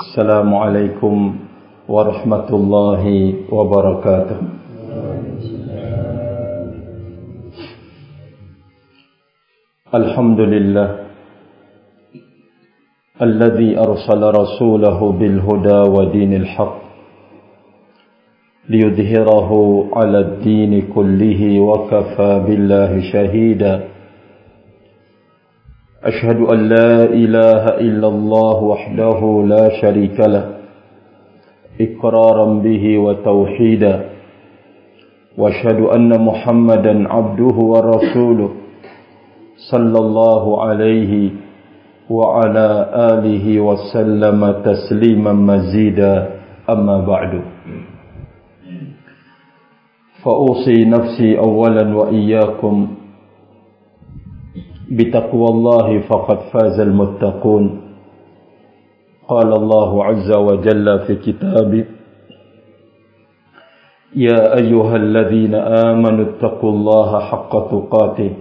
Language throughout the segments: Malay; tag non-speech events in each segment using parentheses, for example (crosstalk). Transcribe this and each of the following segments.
السلام عليكم ورحمة الله وبركاته. الحمد لله الذي أرسل رسوله بالهدى ودين الحق ليظهره على الدين كله وكفى بالله شهيدا. أشهد أن لا إله إلا الله وحده لا شريك له إقرارا به وتوحيدا وأشهد أن محمدا عبده ورسوله صلى الله عليه وعلى آله وسلم تسليما مزيدا. أما بعد فأوصي نفسي أولا وإياكم بتقوى الله فقد فاز المتقون قال الله عز وجل في كتابه يا أيها الذين آمنوا اتقوا الله حق تقاته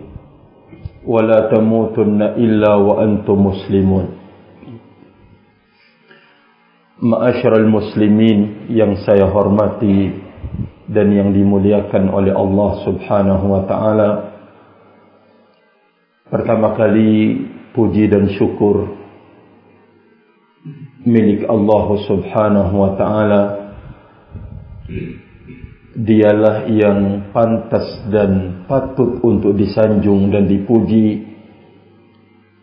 ولا تموتن إلا وأنتم مسلمون Ma'asyiral muslimin yang saya hormati dan yang dimuliakan oleh Allah Subhanahu wa taala. Pertama kali puji dan syukur milik Allah Subhanahu wa taala. Dialah yang pantas dan patut untuk disanjung dan dipuji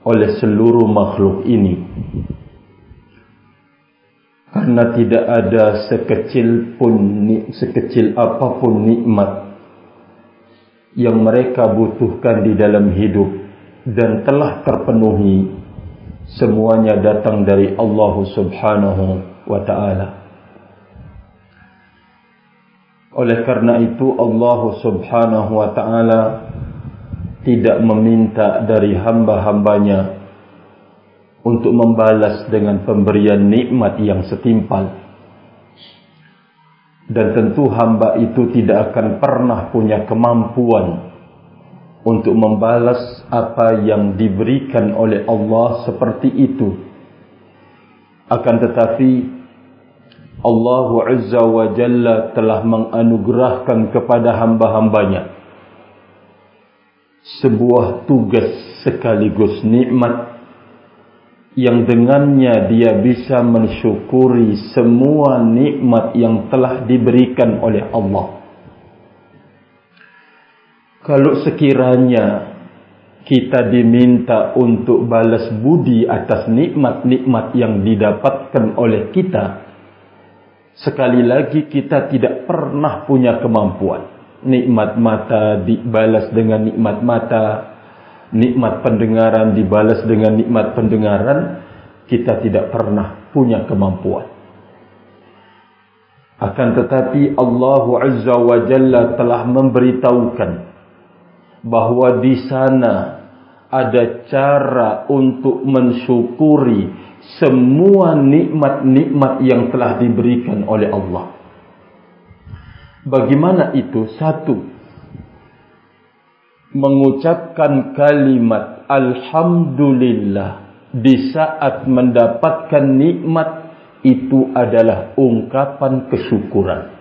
oleh seluruh makhluk ini. Karena tidak ada sekecil pun sekecil apapun nikmat yang mereka butuhkan di dalam hidup dan telah terpenuhi semuanya datang dari Allah Subhanahu wa taala. Oleh karena itu Allah Subhanahu wa taala tidak meminta dari hamba-hambanya untuk membalas dengan pemberian nikmat yang setimpal. Dan tentu hamba itu tidak akan pernah punya kemampuan untuk membalas apa yang diberikan oleh Allah seperti itu. Akan tetapi Allah Azza wa Jalla telah menganugerahkan kepada hamba-hambanya sebuah tugas sekaligus nikmat yang dengannya dia bisa mensyukuri semua nikmat yang telah diberikan oleh Allah. Kalau sekiranya kita diminta untuk balas budi atas nikmat-nikmat yang didapatkan oleh kita, sekali lagi kita tidak pernah punya kemampuan. Nikmat mata dibalas dengan nikmat mata, nikmat pendengaran dibalas dengan nikmat pendengaran, kita tidak pernah punya kemampuan. Akan tetapi Allah Azza wa Jalla telah memberitahukan bahawa di sana ada cara untuk mensyukuri semua nikmat-nikmat yang telah diberikan oleh Allah. Bagaimana itu? Satu, mengucapkan kalimat Alhamdulillah di saat mendapatkan nikmat itu adalah ungkapan kesyukuran.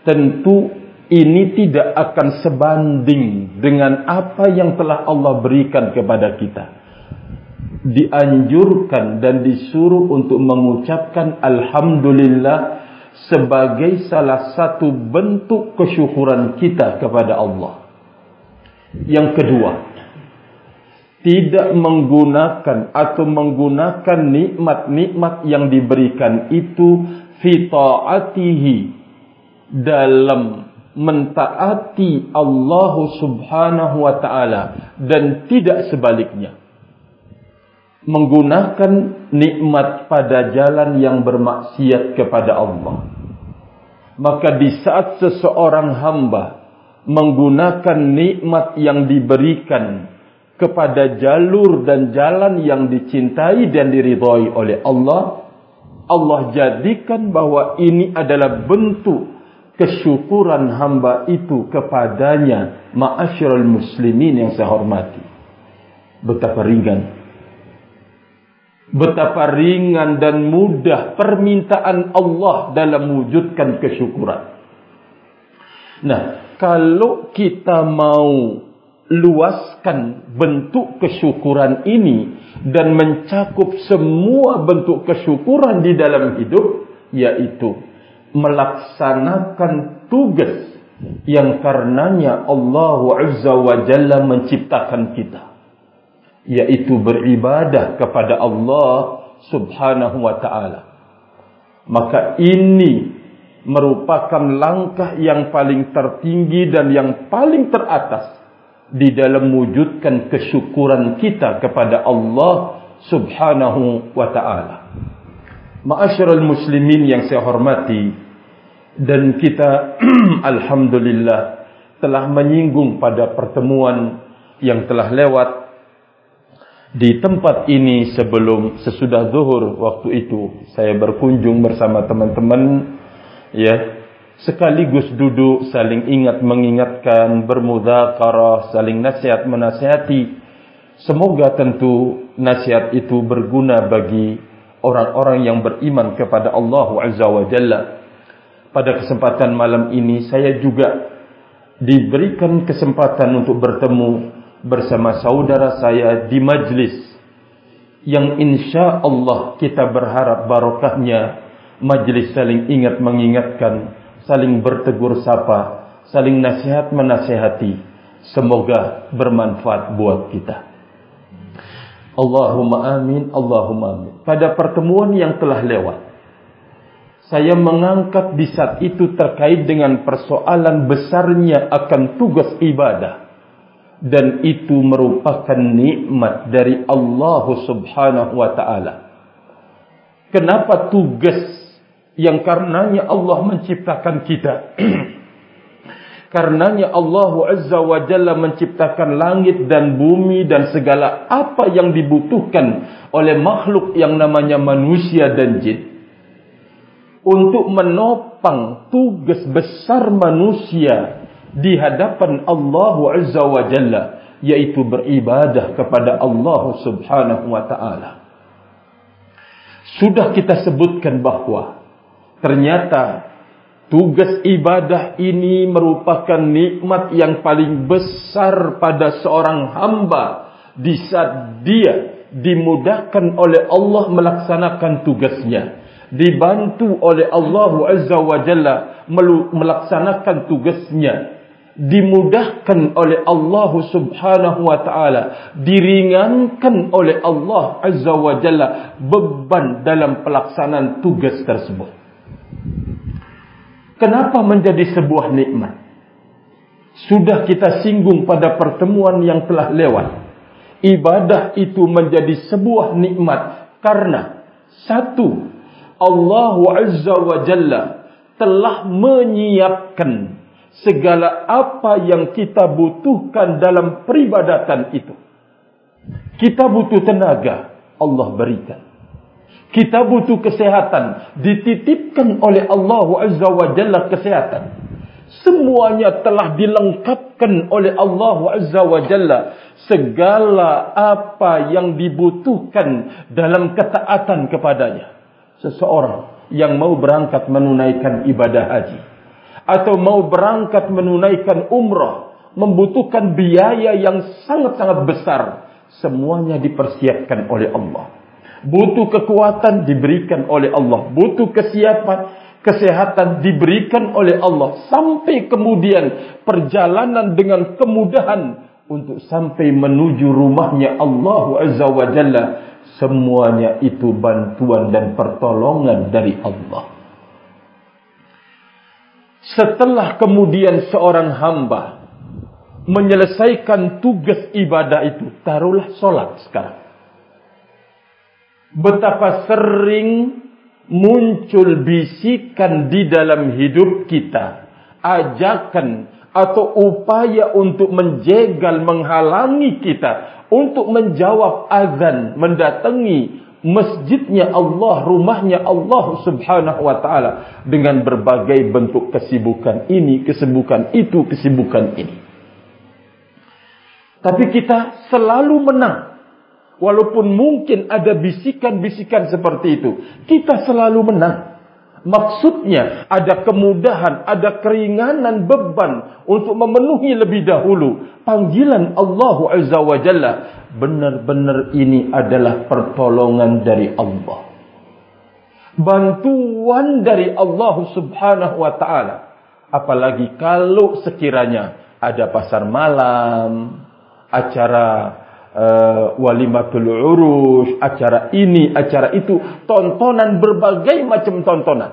Tentu ini tidak akan sebanding dengan apa yang telah Allah berikan kepada kita. Dianjurkan dan disuruh untuk mengucapkan Alhamdulillah sebagai salah satu bentuk kesyukuran kita kepada Allah. Yang kedua, tidak menggunakan atau menggunakan nikmat-nikmat yang diberikan itu fitaatihi dalam mentaati Allah Subhanahu wa taala dan tidak sebaliknya. Menggunakan nikmat pada jalan yang bermaksiat kepada Allah. Maka di saat seseorang hamba menggunakan nikmat yang diberikan kepada jalur dan jalan yang dicintai dan diridhai oleh Allah, Allah jadikan bahawa ini adalah bentuk kesyukuran hamba itu kepadanya, ma'asyiral muslimin yang saya hormati. Betapa ringan betapa ringan dan mudah permintaan Allah dalam mewujudkan kesyukuran. Nah, kalau kita mau luaskan bentuk kesyukuran ini dan mencakup semua bentuk kesyukuran di dalam hidup, yaitu melaksanakan tugas yang karenanya Allah Azza wa Jalla menciptakan kita yaitu beribadah kepada Allah Subhanahu wa taala. Maka ini merupakan langkah yang paling tertinggi dan yang paling teratas di dalam mewujudkan kesyukuran kita kepada Allah Subhanahu wa taala. Ma'asyiral muslimin yang saya hormati dan kita (clears throat) alhamdulillah telah menyinggung pada pertemuan yang telah lewat di tempat ini sebelum sesudah zuhur waktu itu. Saya berkunjung bersama teman-teman ya sekaligus duduk saling ingat mengingatkan bermudzakarah saling nasihat menasihati semoga tentu nasihat itu berguna bagi orang-orang yang beriman kepada Allah Azza wa Jalla pada kesempatan malam ini saya juga diberikan kesempatan untuk bertemu bersama saudara saya di majlis yang insya Allah kita berharap barokahnya majlis saling ingat mengingatkan, saling bertegur sapa, saling nasihat menasihati. Semoga bermanfaat buat kita. Allahumma amin, Allahumma amin. Pada pertemuan yang telah lewat, saya mengangkat di saat itu terkait dengan persoalan besarnya akan tugas ibadah dan itu merupakan nikmat dari Allah Subhanahu wa taala. Kenapa tugas yang karenanya Allah menciptakan kita? (clears throat) karenanya Allah Azza wa Jalla menciptakan langit dan bumi dan segala apa yang dibutuhkan oleh makhluk yang namanya manusia dan jin untuk menopang tugas besar manusia di hadapan Allah Azza wa Jalla yaitu beribadah kepada Allah Subhanahu wa taala. Sudah kita sebutkan bahawa ternyata tugas ibadah ini merupakan nikmat yang paling besar pada seorang hamba di saat dia dimudahkan oleh Allah melaksanakan tugasnya. Dibantu oleh Allah Azza wa Jalla melaksanakan tugasnya. Dimudahkan oleh Allah Subhanahu wa taala, diringankan oleh Allah Azza wa Jalla beban dalam pelaksanaan tugas tersebut. Kenapa menjadi sebuah nikmat? Sudah kita singgung pada pertemuan yang telah lewat. Ibadah itu menjadi sebuah nikmat karena satu Allah Azza wa Jalla telah menyiapkan segala apa yang kita butuhkan dalam peribadatan itu. Kita butuh tenaga, Allah berikan. Kita butuh kesehatan, dititipkan oleh Allah Azza wa Jalla kesehatan. Semuanya telah dilengkapkan oleh Allah Azza wa Jalla. Segala apa yang dibutuhkan dalam ketaatan kepadanya. Seseorang yang mau berangkat menunaikan ibadah haji atau mau berangkat menunaikan umrah membutuhkan biaya yang sangat-sangat besar semuanya dipersiapkan oleh Allah butuh kekuatan diberikan oleh Allah. Butuh kesiapan kesehatan diberikan oleh Allah. Sampai kemudian perjalanan dengan kemudahan untuk sampai menuju rumahnya Allah Azza wa Jalla semuanya itu bantuan dan pertolongan dari Allah. Setelah kemudian seorang hamba menyelesaikan tugas ibadah itu, taruhlah solat sekarang. Betapa sering muncul bisikan di dalam hidup kita, ajakan atau upaya untuk menjegal, menghalangi kita untuk menjawab azan, mendatangi masjidnya Allah, rumahnya Allah subhanahu wa ta'ala dengan berbagai bentuk kesibukan ini, kesibukan itu, kesibukan ini. Tapi kita selalu menang walaupun mungkin ada bisikan-bisikan seperti itu, kita selalu menang. Maksudnya ada kemudahan, ada keringanan beban untuk memenuhi lebih dahulu panggilan Allah Azza wa Jalla. Benar-benar ini adalah pertolongan dari Allah. Bantuan dari Allah Subhanahu wa taala. Apalagi kalau sekiranya ada pasar malam, acara uh, walimatul urus, acara ini, acara itu, tontonan berbagai macam tontonan.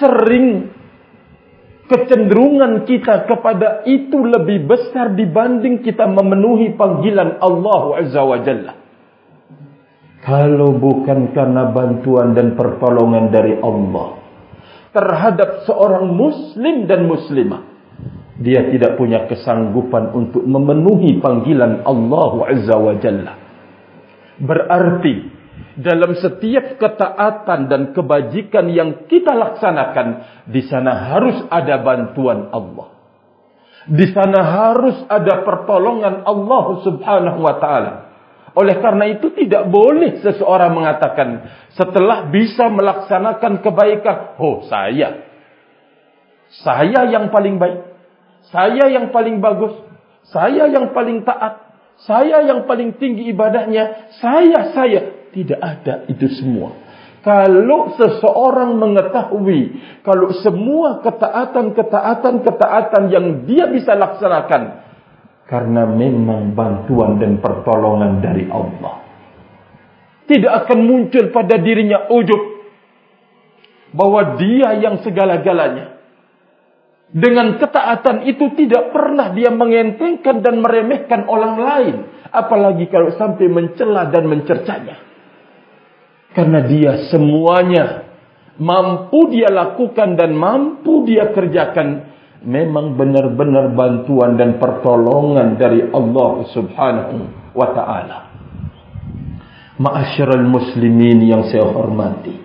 Sering kecenderungan kita kepada itu lebih besar dibanding kita memenuhi panggilan Allah Azza wa Jalla. Kalau bukan karena bantuan dan pertolongan dari Allah terhadap seorang muslim dan muslimah, dia tidak punya kesanggupan untuk memenuhi panggilan Allah Azza wa Jalla. Berarti dalam setiap ketaatan dan kebajikan yang kita laksanakan di sana harus ada bantuan Allah. Di sana harus ada pertolongan Allah Subhanahu wa taala. Oleh karena itu tidak boleh seseorang mengatakan setelah bisa melaksanakan kebaikan, oh saya saya yang paling baik. Saya yang paling bagus. Saya yang paling taat. Saya yang paling tinggi ibadahnya. Saya, saya. Tidak ada itu semua. Kalau seseorang mengetahui. Kalau semua ketaatan-ketaatan, ketaatan yang dia bisa laksanakan. Karena memang bantuan dan pertolongan dari Allah. Tidak akan muncul pada dirinya ujub. Bahwa dia yang segala-galanya. Dengan ketaatan itu tidak pernah dia mengentengkan dan meremehkan orang lain. Apalagi kalau sampai mencela dan mencercanya. Karena dia semuanya mampu dia lakukan dan mampu dia kerjakan. Memang benar-benar bantuan dan pertolongan dari Allah subhanahu wa ta'ala. Ma'asyiral muslimin yang saya hormati.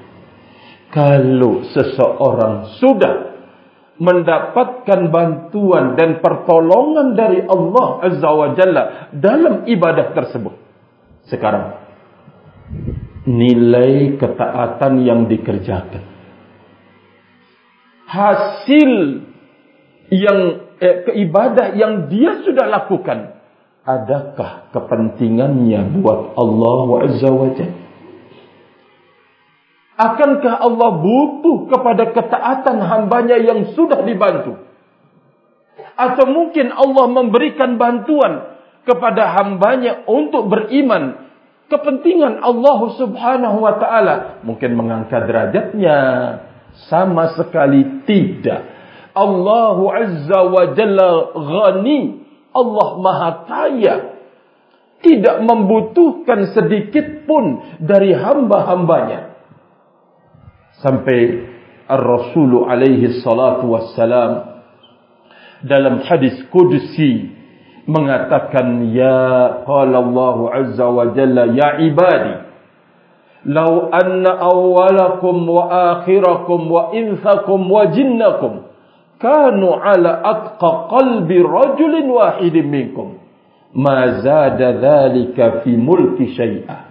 Kalau seseorang sudah mendapatkan bantuan dan pertolongan dari Allah Azza wa Jalla dalam ibadah tersebut. Sekarang, nilai ketaatan yang dikerjakan. Hasil yang eh, keibadah yang dia sudah lakukan. Adakah kepentingannya buat Allah Azza wa Jalla? Akankah Allah butuh kepada ketaatan hambanya yang sudah dibantu? Atau mungkin Allah memberikan bantuan kepada hambanya untuk beriman. Kepentingan Allah subhanahu wa ta'ala. Mungkin mengangkat derajatnya. Sama sekali tidak. Allah azza wa jalla ghani. Allah maha kaya. Tidak membutuhkan sedikit pun dari hamba-hambanya sampai Ar-Rasul alaihi salatu wassalam dalam hadis qudsi mengatakan ya qala Allah azza wa jalla ya ibadi law anna awwalakum wa akhirakum wa insakum wa jinnakum kanu ala atqa qalbi rajulin wahidin minkum ma zada dhalika fi mulki syai'a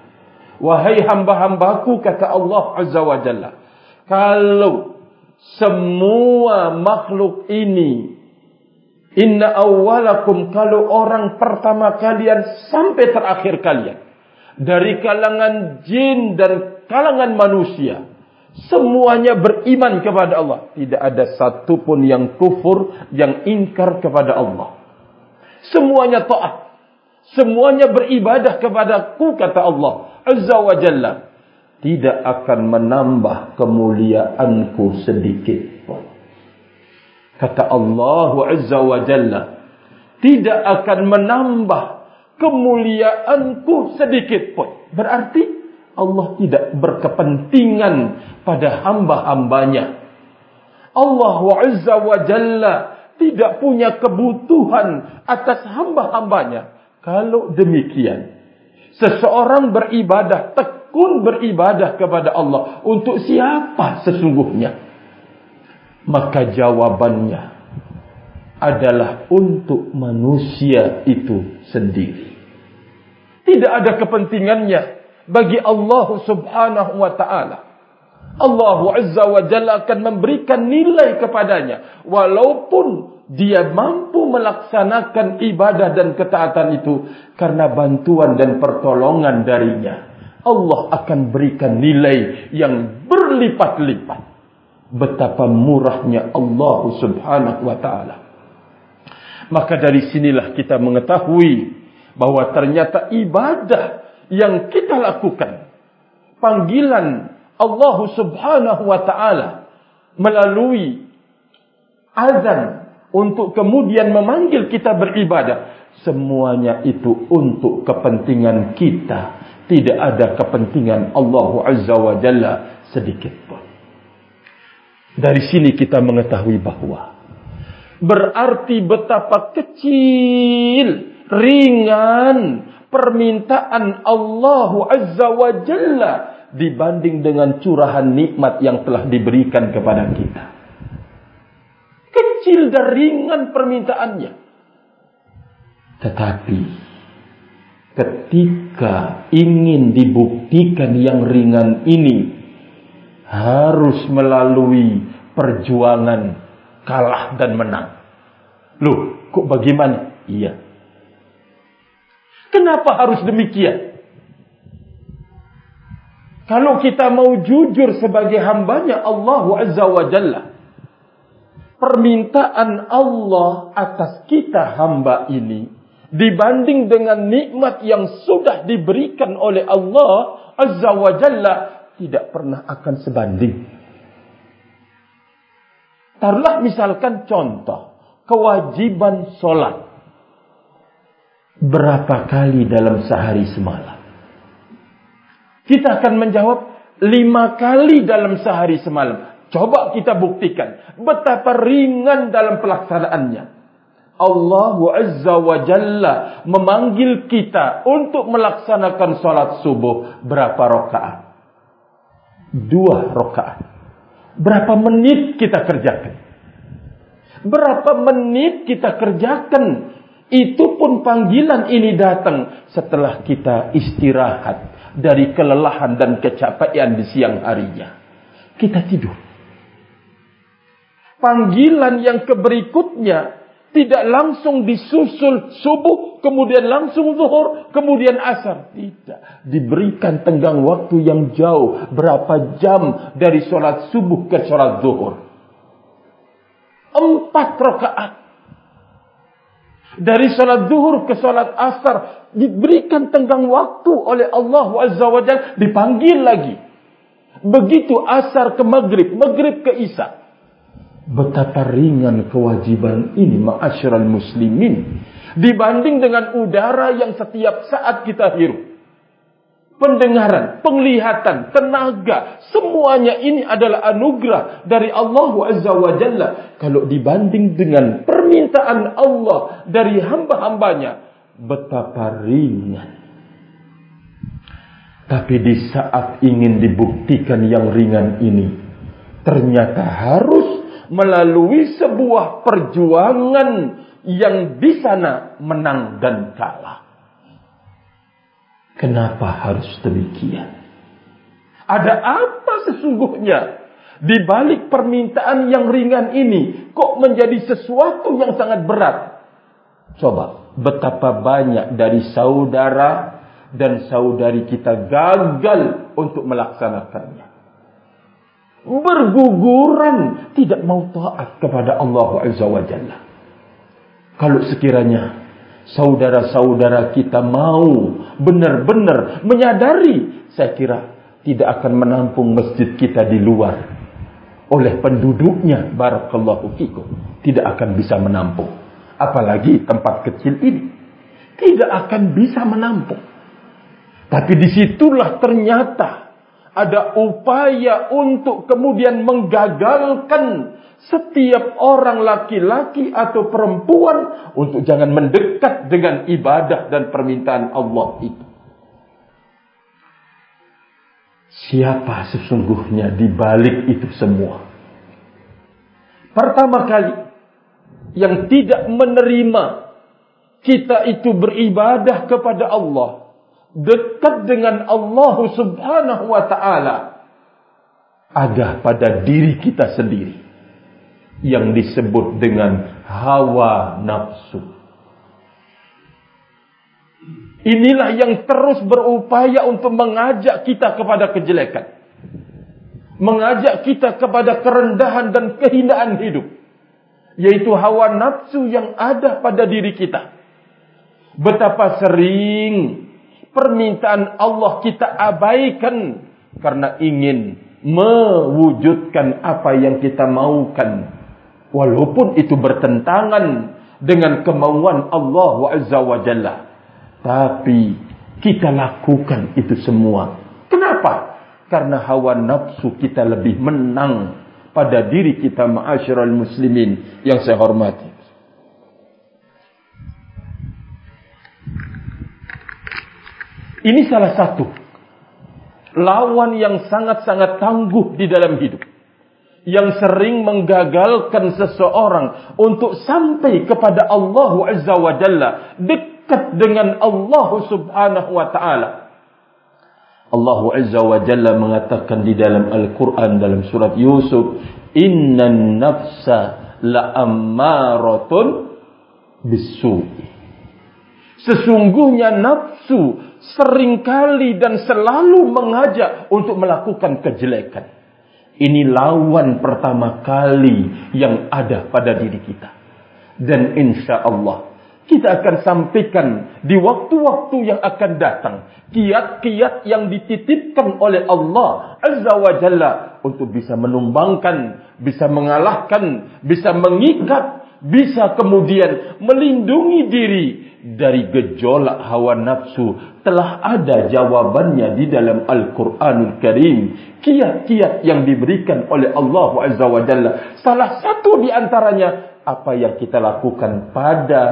wahai hamba-hambaku kata Allah azza wa jalla kalau semua makhluk ini inna awwalakum kalau orang pertama kalian sampai terakhir kalian dari kalangan jin dan kalangan manusia semuanya beriman kepada Allah. Tidak ada satu pun yang kufur yang ingkar kepada Allah. Semuanya taat. Semuanya beribadah kepadaku kata Allah. Azza wa jalla tidak akan menambah kemuliaanku sedikit pun. Kata Allah Azza wa Jalla, tidak akan menambah kemuliaanku sedikit pun. Berarti Allah tidak berkepentingan pada hamba-hambanya. Allah Azza wa Jalla tidak punya kebutuhan atas hamba-hambanya. Kalau demikian, seseorang beribadah tekun tekun beribadah kepada Allah untuk siapa sesungguhnya? Maka jawabannya adalah untuk manusia itu sendiri. Tidak ada kepentingannya bagi Allah subhanahu wa ta'ala. Allah Azza wa Jalla akan memberikan nilai kepadanya. Walaupun dia mampu melaksanakan ibadah dan ketaatan itu. Karena bantuan dan pertolongan darinya. Allah akan berikan nilai yang berlipat-lipat. Betapa murahnya Allah subhanahu wa ta'ala. Maka dari sinilah kita mengetahui bahwa ternyata ibadah yang kita lakukan. Panggilan Allah subhanahu wa ta'ala melalui azan untuk kemudian memanggil kita beribadah. Semuanya itu untuk kepentingan kita. Tidak ada kepentingan Allah Azza wa Jalla sedikit pun. Dari sini kita mengetahui bahawa berarti betapa kecil, ringan permintaan Allah Azza wa Jalla dibanding dengan curahan nikmat yang telah diberikan kepada kita. Kecil dan ringan permintaannya. Tetapi ketika ingin dibuktikan yang ringan ini harus melalui perjuangan kalah dan menang. Loh, kok bagaimana? Iya. Kenapa harus demikian? Kalau kita mau jujur sebagai hambanya Allah Azza wa Jalla. Permintaan Allah atas kita hamba ini. Dibanding dengan nikmat yang sudah diberikan oleh Allah Azza wa Jalla. Tidak pernah akan sebanding. Taruhlah misalkan contoh. Kewajiban solat. Berapa kali dalam sehari semalam? Kita akan menjawab lima kali dalam sehari semalam. Coba kita buktikan betapa ringan dalam pelaksanaannya. Allah Azza wa Jalla memanggil kita untuk melaksanakan solat subuh berapa rakaat? Dua rakaat. Berapa menit kita kerjakan? Berapa menit kita kerjakan? Itu pun panggilan ini datang setelah kita istirahat dari kelelahan dan kecapean di siang harinya. Kita tidur. Panggilan yang keberikutnya tidak langsung disusul subuh, kemudian langsung zuhur, kemudian asar. Tidak. Diberikan tenggang waktu yang jauh. Berapa jam dari sholat subuh ke sholat zuhur. Empat rakaat. Dari sholat zuhur ke sholat asar diberikan tenggang waktu oleh Allah Jalla dipanggil lagi. Begitu asar ke maghrib, maghrib ke isya. Betapa ringan kewajiban ini ma'asyiral muslimin dibanding dengan udara yang setiap saat kita hirup. Pendengaran, penglihatan, tenaga, semuanya ini adalah anugerah dari Allah Azza wa Jalla. Kalau dibanding dengan permintaan Allah dari hamba-hambanya, betapa ringan. Tapi di saat ingin dibuktikan yang ringan ini, ternyata harus melalui sebuah perjuangan yang di sana menang dan kalah. Kenapa harus demikian? Ada apa sesungguhnya di balik permintaan yang ringan ini kok menjadi sesuatu yang sangat berat? Coba betapa banyak dari saudara dan saudari kita gagal untuk melaksanakannya. Berguguran tidak mau taat kepada Allah Azza wa Jalla. Kalau sekiranya saudara-saudara kita mau benar-benar menyadari, saya kira tidak akan menampung masjid kita di luar oleh penduduknya barakallahu fikum tidak akan bisa menampung apalagi tempat kecil ini tidak akan bisa menampung. Tapi disitulah ternyata ada upaya untuk kemudian menggagalkan setiap orang laki-laki atau perempuan untuk jangan mendekat dengan ibadah dan permintaan Allah itu. Siapa sesungguhnya di balik itu semua? Pertama kali yang tidak menerima kita itu beribadah kepada Allah dekat dengan Allah Subhanahu wa taala ada pada diri kita sendiri yang disebut dengan hawa nafsu. Inilah yang terus berupaya untuk mengajak kita kepada kejelekan. Mengajak kita kepada kerendahan dan kehinaan hidup. Yaitu hawa nafsu yang ada pada diri kita. Betapa sering permintaan Allah kita abaikan karena ingin mewujudkan apa yang kita maukan. Walaupun itu bertentangan dengan kemauan Allah Azza wa Jalla. Tapi kita lakukan itu semua. Kenapa? Karena hawa nafsu kita lebih menang pada diri kita ma'asyiral muslimin yang saya hormati ini salah satu lawan yang sangat-sangat tangguh di dalam hidup. Yang sering menggagalkan seseorang untuk sampai kepada Allah Azza wa Jalla. Dekat dengan Allah Subhanahu wa Ta'ala. Allah Azza wa Jalla mengatakan di dalam Al-Quran dalam surat Yusuf. Inna nafsa la'ammaratun bisu'i. Sesungguhnya nafsu seringkali dan selalu mengajak untuk melakukan kejelekan. Ini lawan pertama kali yang ada pada diri kita. Dan insya Allah kita akan sampaikan di waktu-waktu yang akan datang. Kiat-kiat yang dititipkan oleh Allah Azza wa Jalla untuk bisa menumbangkan, bisa mengalahkan, bisa mengikat, bisa kemudian melindungi diri dari gejolak hawa nafsu telah ada jawabannya di dalam Al-Quranul Karim. Kiat-kiat yang diberikan oleh Allah Azza wa Jalla. Salah satu di antaranya apa yang kita lakukan pada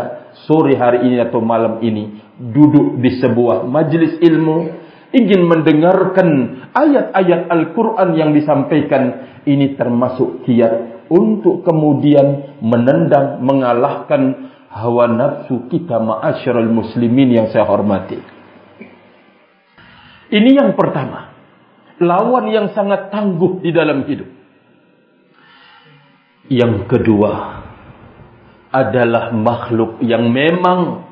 sore hari ini atau malam ini. Duduk di sebuah majlis ilmu. Ingin mendengarkan ayat-ayat Al-Quran yang disampaikan. Ini termasuk kiat untuk kemudian menendang, mengalahkan hawa nafsu kita ma'asyiral muslimin yang saya hormati. Ini yang pertama. Lawan yang sangat tangguh di dalam hidup. Yang kedua adalah makhluk yang memang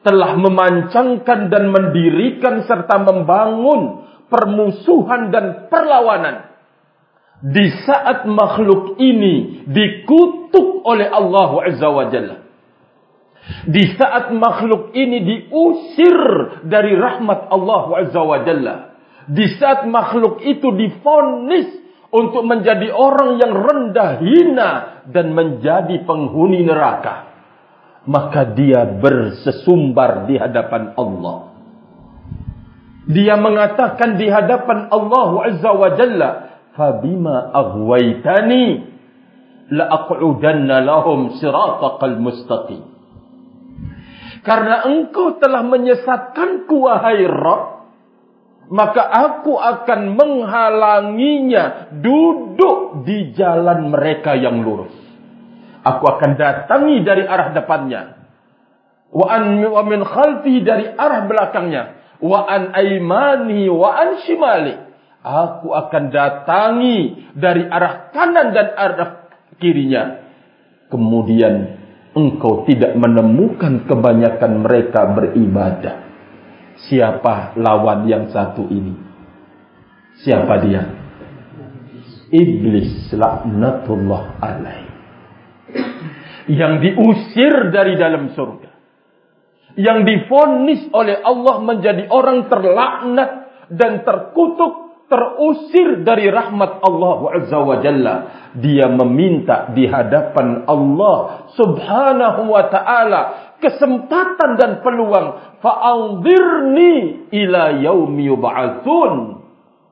telah memancangkan dan mendirikan serta membangun permusuhan dan perlawanan. Di saat makhluk ini dikutuk oleh Allah Azza wa Jalla. Di saat makhluk ini diusir dari rahmat Allah Azza wa Jalla. Di saat makhluk itu difonis untuk menjadi orang yang rendah hina dan menjadi penghuni neraka. Maka dia bersesumbar di hadapan Allah. Dia mengatakan di hadapan Allah Azza wa Jalla. Fabima aghwaytani la'aqudanna lahum siratakal mustaqim. Karena engkau telah menyesatkanku wahai Rabb. Maka aku akan menghalanginya duduk di jalan mereka yang lurus. Aku akan datangi dari arah depannya. Wa an min khalfi dari arah belakangnya. Wa an aimani wa an shimali. Aku akan datangi dari arah kanan dan arah kirinya. Kemudian engkau tidak menemukan kebanyakan mereka beribadah. Siapa lawan yang satu ini? Siapa dia? Iblis laknatullah alaih. Yang diusir dari dalam surga. Yang difonis oleh Allah menjadi orang terlaknat dan terkutuk terusir dari rahmat Allah Azza wa Jalla. Dia meminta di hadapan Allah Subhanahu wa taala kesempatan dan peluang fa'anzirni ila yaumi yub'atsun.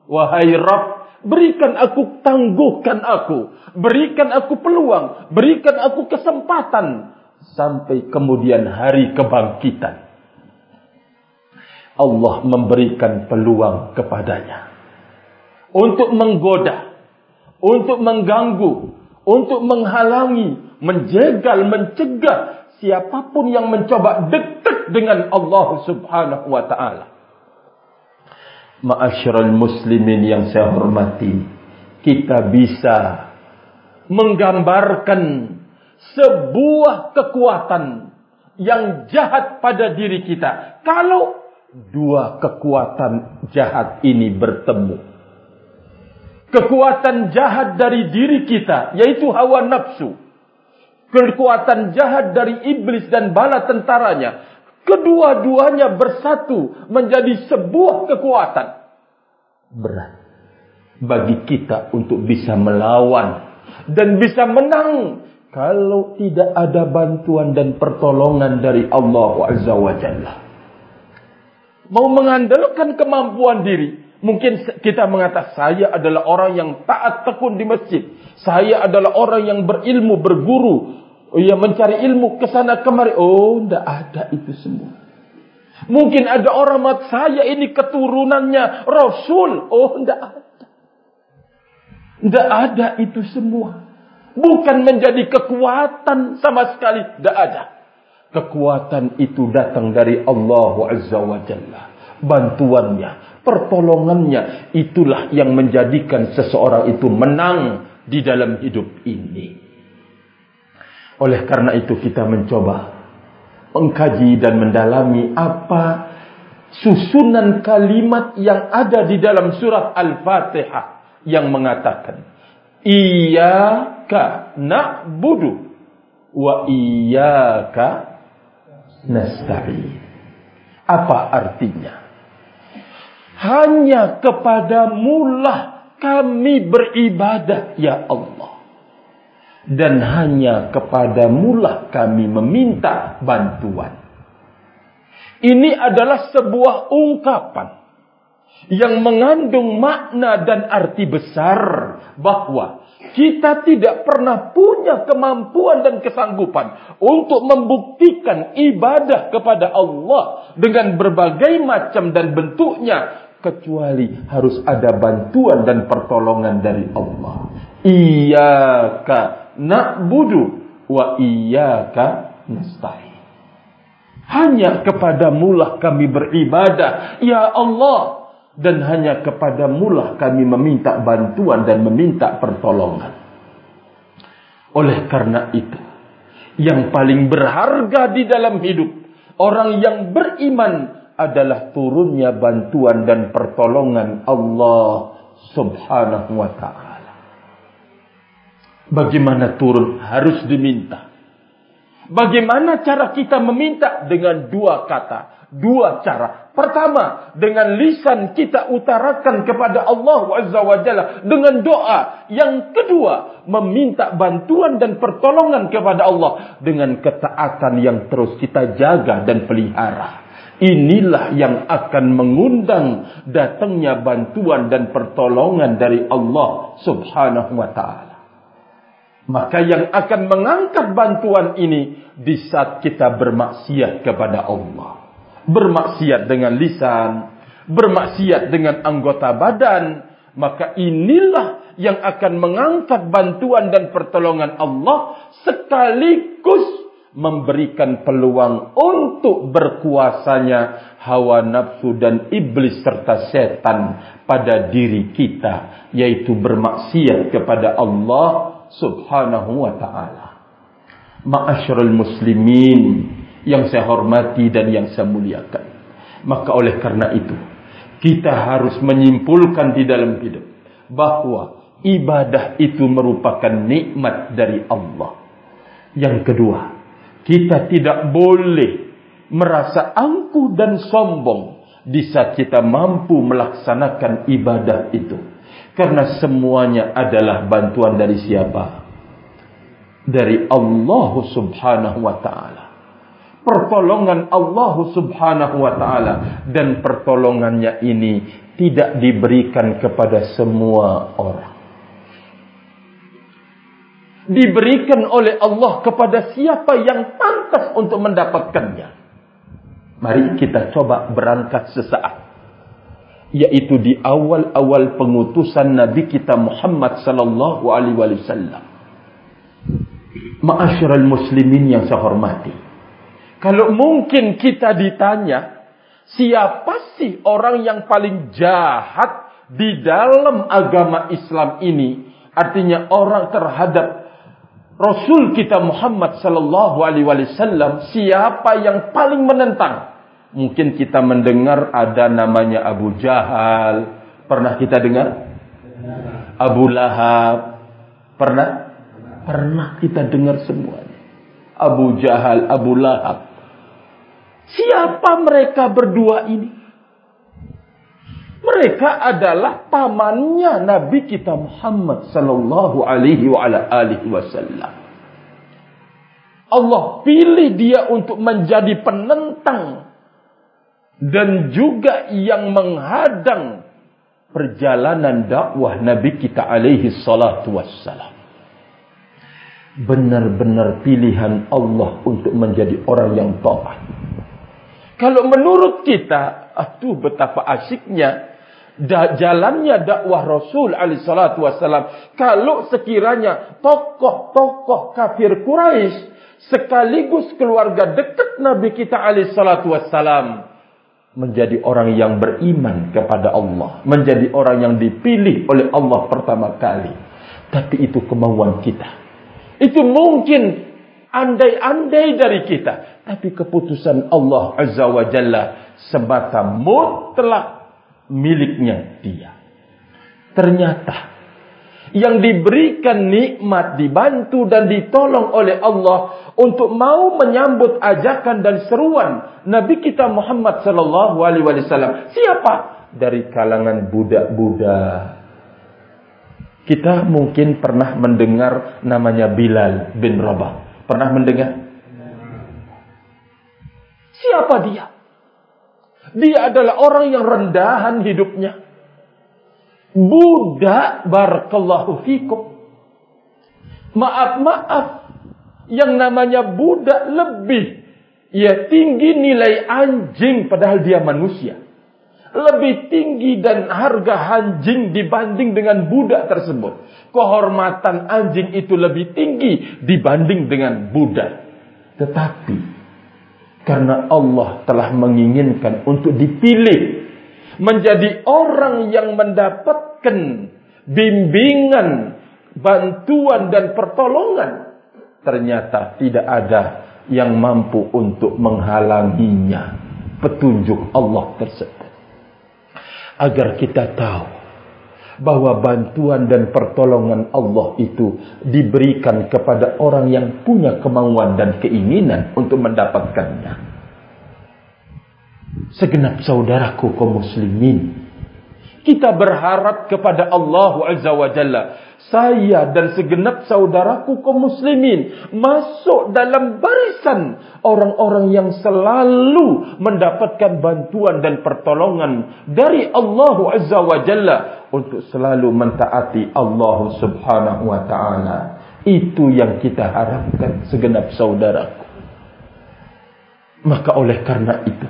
Wahai Rabb, berikan aku tangguhkan aku, berikan aku peluang, berikan aku kesempatan sampai kemudian hari kebangkitan. Allah memberikan peluang kepadanya untuk menggoda, untuk mengganggu, untuk menghalangi, menjegal, mencegah siapapun yang mencoba dekat dengan Allah Subhanahu wa taala. Ma'asyiral muslimin yang saya hormati, kita bisa menggambarkan sebuah kekuatan yang jahat pada diri kita. Kalau dua kekuatan jahat ini bertemu. Kekuatan jahat dari diri kita, yaitu hawa nafsu. Kekuatan jahat dari iblis dan bala tentaranya Kedua-duanya bersatu menjadi sebuah kekuatan. Berat bagi kita untuk bisa melawan dan bisa menang kalau tidak ada bantuan dan pertolongan dari Allah Azza wa Jalla. Mau mengandalkan kemampuan diri. Mungkin kita mengatakan saya adalah orang yang taat tekun di masjid. Saya adalah orang yang berilmu, berguru. Oh ya mencari ilmu ke sana kemari. Oh, tidak ada itu semua. Mungkin ada orang mat saya ini keturunannya Rasul. Oh, tidak ada. Tidak ada itu semua. Bukan menjadi kekuatan sama sekali. Tidak ada. Kekuatan itu datang dari Allah Azza wa Jalla. Bantuannya, pertolongannya. Itulah yang menjadikan seseorang itu menang di dalam hidup ini. Oleh karena itu kita mencoba mengkaji dan mendalami apa susunan kalimat yang ada di dalam surat Al-Fatihah yang mengatakan Iyaka na'budu wa iyaka nasta'in. Apa artinya? Hanya kepadamu lah kami beribadah ya Allah dan hanya kepadamulah kami meminta bantuan. Ini adalah sebuah ungkapan yang mengandung makna dan arti besar bahawa kita tidak pernah punya kemampuan dan kesanggupan untuk membuktikan ibadah kepada Allah dengan berbagai macam dan bentuknya kecuali harus ada bantuan dan pertolongan dari Allah. Iyyaka na'budu wa iyyaka nasta'in. Hanya kepadamu lah kami beribadah, ya Allah, dan hanya kepadamu lah kami meminta bantuan dan meminta pertolongan. Oleh karena itu, yang paling berharga di dalam hidup orang yang beriman adalah turunnya bantuan dan pertolongan Allah Subhanahu wa taala. Bagaimana turun harus diminta. Bagaimana cara kita meminta dengan dua kata, dua cara. Pertama, dengan lisan kita utarakan kepada Allah Azza wa Jalla dengan doa. Yang kedua, meminta bantuan dan pertolongan kepada Allah dengan ketaatan yang terus kita jaga dan pelihara. Inilah yang akan mengundang datangnya bantuan dan pertolongan dari Allah Subhanahu wa taala. Maka yang akan mengangkat bantuan ini di saat kita bermaksiat kepada Allah. Bermaksiat dengan lisan, bermaksiat dengan anggota badan, maka inilah yang akan mengangkat bantuan dan pertolongan Allah sekaligus memberikan peluang untuk berkuasanya hawa nafsu dan iblis serta setan pada diri kita yaitu bermaksiat kepada Allah subhanahu wa ta'ala. Ma'asyarul muslimin yang saya hormati dan yang saya muliakan. Maka oleh karena itu, kita harus menyimpulkan di dalam hidup bahawa ibadah itu merupakan nikmat dari Allah. Yang kedua, kita tidak boleh merasa angkuh dan sombong di saat kita mampu melaksanakan ibadah itu. Karena semuanya adalah bantuan dari siapa? Dari Allah subhanahu wa ta'ala. Pertolongan Allah subhanahu wa ta'ala. Dan pertolongannya ini tidak diberikan kepada semua orang. Diberikan oleh Allah kepada siapa yang pantas untuk mendapatkannya. Mari kita coba berangkat sesaat yaitu di awal-awal pengutusan Nabi kita Muhammad sallallahu alaihi wasallam. Ma'asyiral muslimin yang saya hormati. Kalau mungkin kita ditanya Siapa sih orang yang paling jahat di dalam agama Islam ini? Artinya orang terhadap Rasul kita Muhammad sallallahu alaihi wasallam siapa yang paling menentang? Mungkin kita mendengar ada namanya Abu Jahal. Pernah kita dengar? Abu Lahab. Pernah? Pernah kita dengar semuanya. Abu Jahal, Abu Lahab. Siapa mereka berdua ini? Mereka adalah pamannya Nabi kita Muhammad sallallahu alaihi wa ala alihi wasallam. Allah pilih dia untuk menjadi penentang dan juga yang menghadang perjalanan dakwah Nabi kita alaihi salatu wassalam. Benar-benar pilihan Allah untuk menjadi orang yang taat. Kalau menurut kita, aduh betapa asyiknya da jalannya dakwah Rasul alaihi salatu wasallam. Kalau sekiranya tokoh-tokoh kafir Quraisy sekaligus keluarga dekat Nabi kita alaihi salatu wasallam menjadi orang yang beriman kepada Allah, menjadi orang yang dipilih oleh Allah pertama kali. Tapi itu kemauan kita. Itu mungkin andai-andai dari kita. Tapi keputusan Allah Azza wa Jalla semata mutlak miliknya dia. Ternyata yang diberikan nikmat, dibantu dan ditolong oleh Allah untuk mau menyambut ajakan dan seruan Nabi kita Muhammad sallallahu alaihi wasallam. Siapa? Dari kalangan budak-budak. Kita mungkin pernah mendengar namanya Bilal bin Rabah. Pernah mendengar? Siapa dia? Dia adalah orang yang rendahan hidupnya. Budak barakallahu fikum. Maaf-maaf. Yang namanya budak lebih. Ya tinggi nilai anjing padahal dia manusia. Lebih tinggi dan harga anjing dibanding dengan budak tersebut kehormatan anjing itu lebih tinggi dibanding dengan budak. Tetapi karena Allah telah menginginkan untuk dipilih menjadi orang yang mendapatkan bimbingan, bantuan dan pertolongan, ternyata tidak ada yang mampu untuk menghalanginya petunjuk Allah tersebut. Agar kita tahu bahwa bantuan dan pertolongan Allah itu diberikan kepada orang yang punya kemauan dan keinginan untuk mendapatkannya. Segenap saudaraku kaum muslimin, kita berharap kepada Allah Azza wa Jalla saya dan segenap saudaraku kaum muslimin masuk dalam barisan orang-orang yang selalu mendapatkan bantuan dan pertolongan dari Allah Azza wa Jalla untuk selalu mentaati Allah Subhanahu wa taala. Itu yang kita harapkan segenap saudaraku. Maka oleh karena itu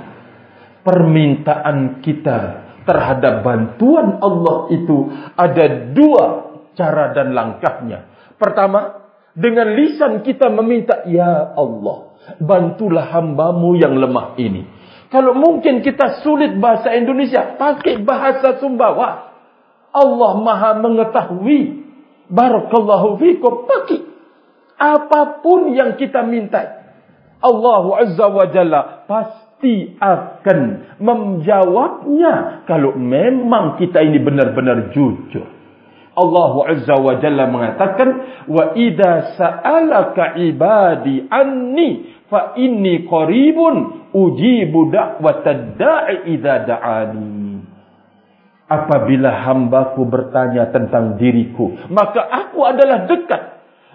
permintaan kita terhadap bantuan Allah itu ada dua cara dan langkahnya. Pertama, dengan lisan kita meminta, Ya Allah, bantulah hambamu yang lemah ini. Kalau mungkin kita sulit bahasa Indonesia, pakai bahasa Sumbawa. Allah maha mengetahui. Barakallahu fikum, pakai. Apapun yang kita minta. Allah Azza wa Jalla pasti akan menjawabnya. Kalau memang kita ini benar-benar jujur. Allah Azza wa Jalla mengatakan wa idza sa'alaka ibadi anni fa inni qaribun ujibu da'watad da'i idza da'ani Apabila hambaku bertanya tentang diriku maka aku adalah dekat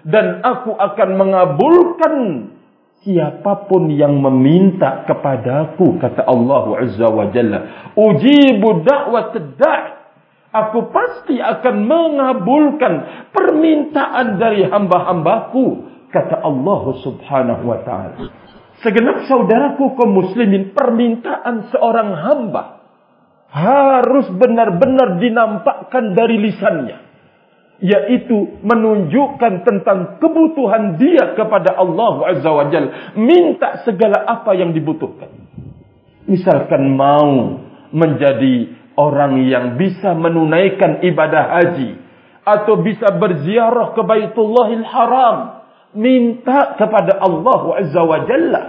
dan aku akan mengabulkan siapapun yang meminta kepadaku kata Allah Azza wa Jalla ujibu da'watad da'i aku pasti akan mengabulkan permintaan dari hamba-hambaku kata Allah Subhanahu wa taala. Segenap saudaraku kaum muslimin permintaan seorang hamba harus benar-benar dinampakkan dari lisannya yaitu menunjukkan tentang kebutuhan dia kepada Allah Azza wa Jalla minta segala apa yang dibutuhkan Misalkan mau menjadi orang yang bisa menunaikan ibadah haji atau bisa berziarah ke Baitullahil Haram, minta kepada Allah Azza wa Jalla.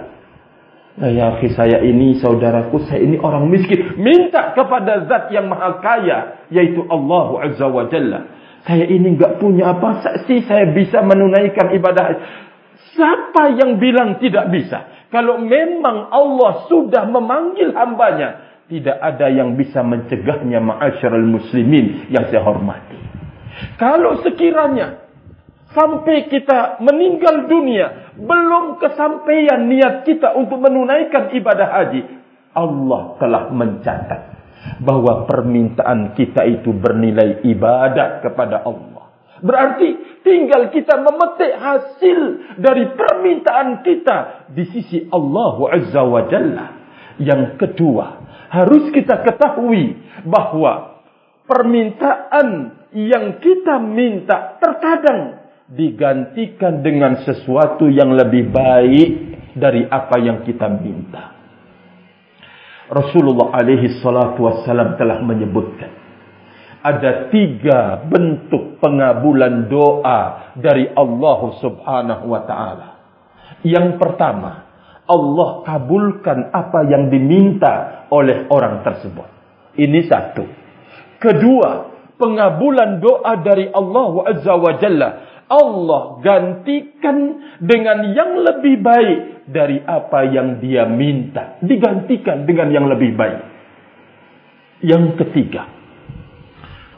Nah, ya akhi saya ini saudaraku saya ini orang miskin, minta kepada zat yang maha kaya yaitu Allah Azza wa Jalla. Saya ini enggak punya apa sih saya bisa menunaikan ibadah. Siapa yang bilang tidak bisa? Kalau memang Allah sudah memanggil hambanya, tidak ada yang bisa mencegahnya ma'asyiral muslimin yang saya hormati. Kalau sekiranya sampai kita meninggal dunia, belum kesampaian niat kita untuk menunaikan ibadah haji, Allah telah mencatat bahwa permintaan kita itu bernilai ibadah kepada Allah. Berarti tinggal kita memetik hasil dari permintaan kita di sisi Allah Azza wa Jalla. Yang kedua, harus kita ketahui bahwa permintaan yang kita minta terkadang digantikan dengan sesuatu yang lebih baik dari apa yang kita minta. Rasulullah alaihi salatu wassalam telah menyebutkan ada tiga bentuk pengabulan doa dari Allah subhanahu wa ta'ala. Yang pertama, Allah kabulkan apa yang diminta oleh orang tersebut. Ini satu. Kedua, pengabulan doa dari Allah azza wa jalla. Allah gantikan dengan yang lebih baik dari apa yang dia minta. Digantikan dengan yang lebih baik. Yang ketiga,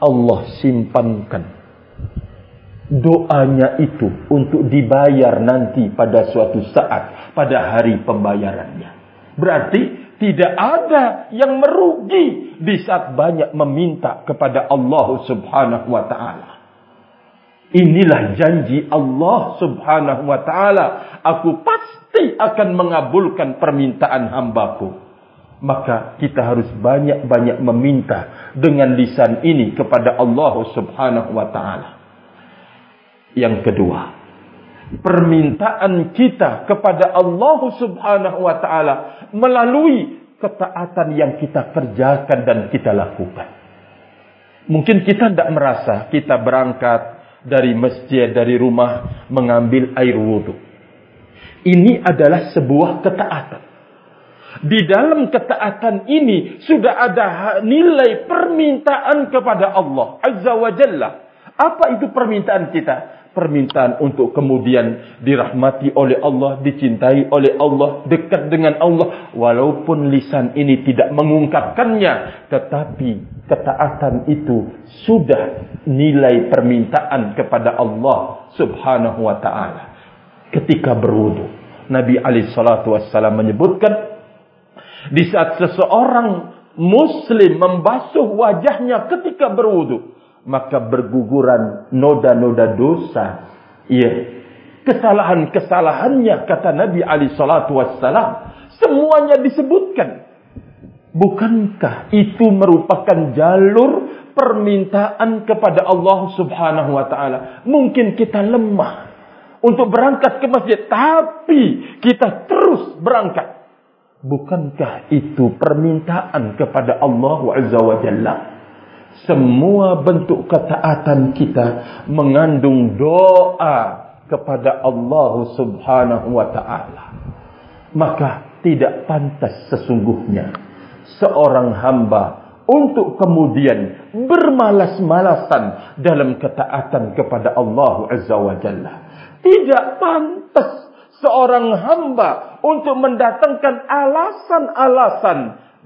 Allah simpankan doanya itu untuk dibayar nanti pada suatu saat pada hari pembayarannya. Berarti tidak ada yang merugi di saat banyak meminta kepada Allah Subhanahu wa taala. Inilah janji Allah Subhanahu wa taala, aku pasti akan mengabulkan permintaan hambaku maka kita harus banyak-banyak meminta dengan lisan ini kepada Allah Subhanahu wa taala. Yang kedua, permintaan kita kepada Allah Subhanahu wa taala melalui ketaatan yang kita kerjakan dan kita lakukan. Mungkin kita tidak merasa kita berangkat dari masjid dari rumah mengambil air wudhu. Ini adalah sebuah ketaatan. Di dalam ketaatan ini sudah ada nilai permintaan kepada Allah Azza wa Jalla. Apa itu permintaan kita? Permintaan untuk kemudian dirahmati oleh Allah, dicintai oleh Allah, dekat dengan Allah. Walaupun lisan ini tidak mengungkapkannya. Tetapi ketaatan itu sudah nilai permintaan kepada Allah subhanahu wa ta'ala. Ketika berwudu. Nabi Ali Alaihi Wasallam menyebutkan di saat seseorang muslim membasuh wajahnya ketika berwudu, maka berguguran noda-noda dosa. Ya. Kesalahan-kesalahannya kata Nabi Ali salatu wassalam semuanya disebutkan. Bukankah itu merupakan jalur permintaan kepada Allah Subhanahu wa taala? Mungkin kita lemah untuk berangkat ke masjid, tapi kita terus berangkat Bukankah itu permintaan kepada Allah Azza wa Jalla? Semua bentuk ketaatan kita mengandung doa kepada Allah Subhanahu wa taala. Maka tidak pantas sesungguhnya seorang hamba untuk kemudian bermalas-malasan dalam ketaatan kepada Allah Azza wa Jalla. Tidak pantas seorang hamba untuk mendatangkan alasan-alasan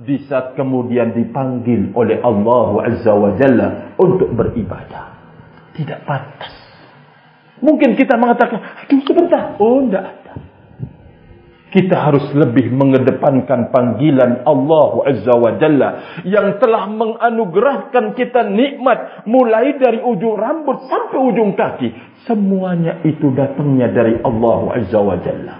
di saat kemudian dipanggil oleh Allah Azza wa Jalla untuk beribadah. Tidak pantas. Mungkin kita mengatakan, aduh sebentar. Oh, tidak. Kita harus lebih mengedepankan panggilan Allah Azza wa Jalla yang telah menganugerahkan kita nikmat mulai dari ujung rambut sampai ujung kaki. Semuanya itu datangnya dari Allah Azza wa Jalla.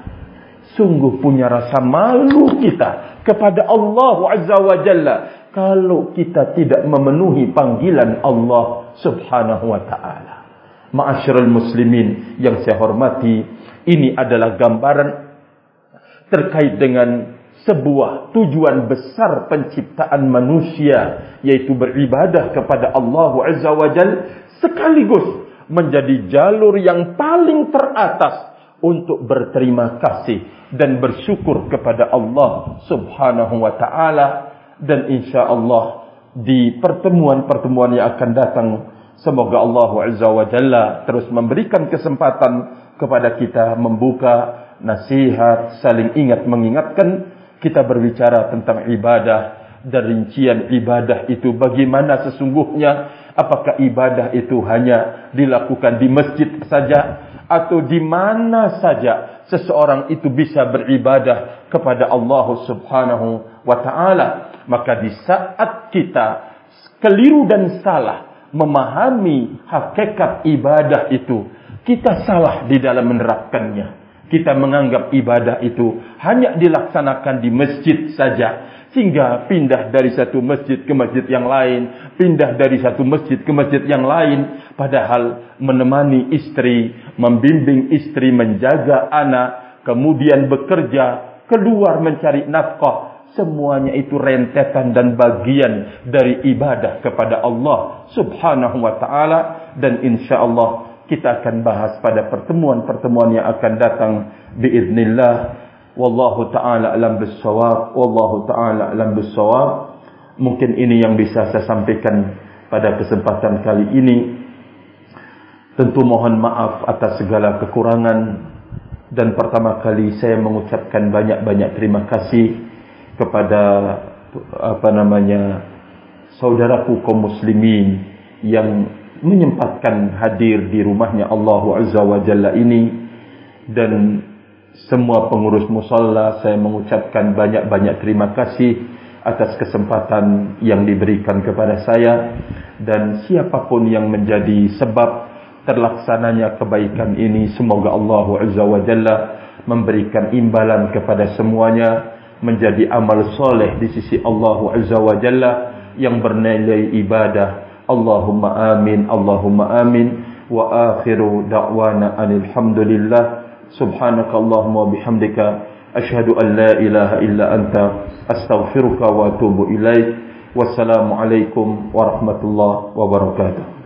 Sungguh punya rasa malu kita kepada Allah Azza wa Jalla. Kalau kita tidak memenuhi panggilan Allah Subhanahu wa Ta'ala. Ma'asyarul muslimin yang saya hormati. Ini adalah gambaran terkait dengan sebuah tujuan besar penciptaan manusia yaitu beribadah kepada Allah Azza wa Jal sekaligus menjadi jalur yang paling teratas untuk berterima kasih dan bersyukur kepada Allah Subhanahu wa taala. Dan insyaallah di pertemuan-pertemuan yang akan datang semoga Allah Azza wa Jalla terus memberikan kesempatan kepada kita membuka nasihat saling ingat mengingatkan kita berbicara tentang ibadah dan rincian ibadah itu bagaimana sesungguhnya apakah ibadah itu hanya dilakukan di masjid saja atau di mana saja seseorang itu bisa beribadah kepada Allah Subhanahu wa taala. Maka di saat kita keliru dan salah memahami hakikat ibadah itu kita salah di dalam menerapkannya kita menganggap ibadah itu hanya dilaksanakan di masjid saja. Sehingga pindah dari satu masjid ke masjid yang lain pindah dari satu masjid ke masjid yang lain padahal menemani istri membimbing istri menjaga anak kemudian bekerja keluar mencari nafkah semuanya itu rentetan dan bagian dari ibadah kepada Allah Subhanahu wa taala. Dan insyaallah kita akan bahas pada pertemuan-pertemuan yang akan datang biiznillah. Wallahu taala alam bissawab. Wallahu taala alam bissawab. Mungkin ini yang bisa saya sampaikan pada kesempatan kali ini. Tentu mohon maaf atas segala kekurangan. Dan pertama kali saya mengucapkan banyak-banyak terima kasih kepada apa namanya saudaraku kaum muslimin yang menyempatkan hadir di rumahnya Allah Azza wa Jalla ini. Dan semua pengurus musalla saya mengucapkan banyak-banyak terima kasih atas kesempatan yang diberikan kepada saya. Dan siapapun yang menjadi sebab terlaksananya kebaikan ini semoga Allah Azza wa Jalla memberikan imbalan kepada semuanya menjadi amal soleh di sisi Allah Azza wa Jalla yang bernilai ibadah Allahumma amin Allahumma amin. Wa akhiru da'wana alhamdulillah subhanakallahumma wa bihamdika ashhadu an la ilaha illa anta astaghfiruka wa atubu ilaik wassalamu alaikum warahmatullahi wabarakatuh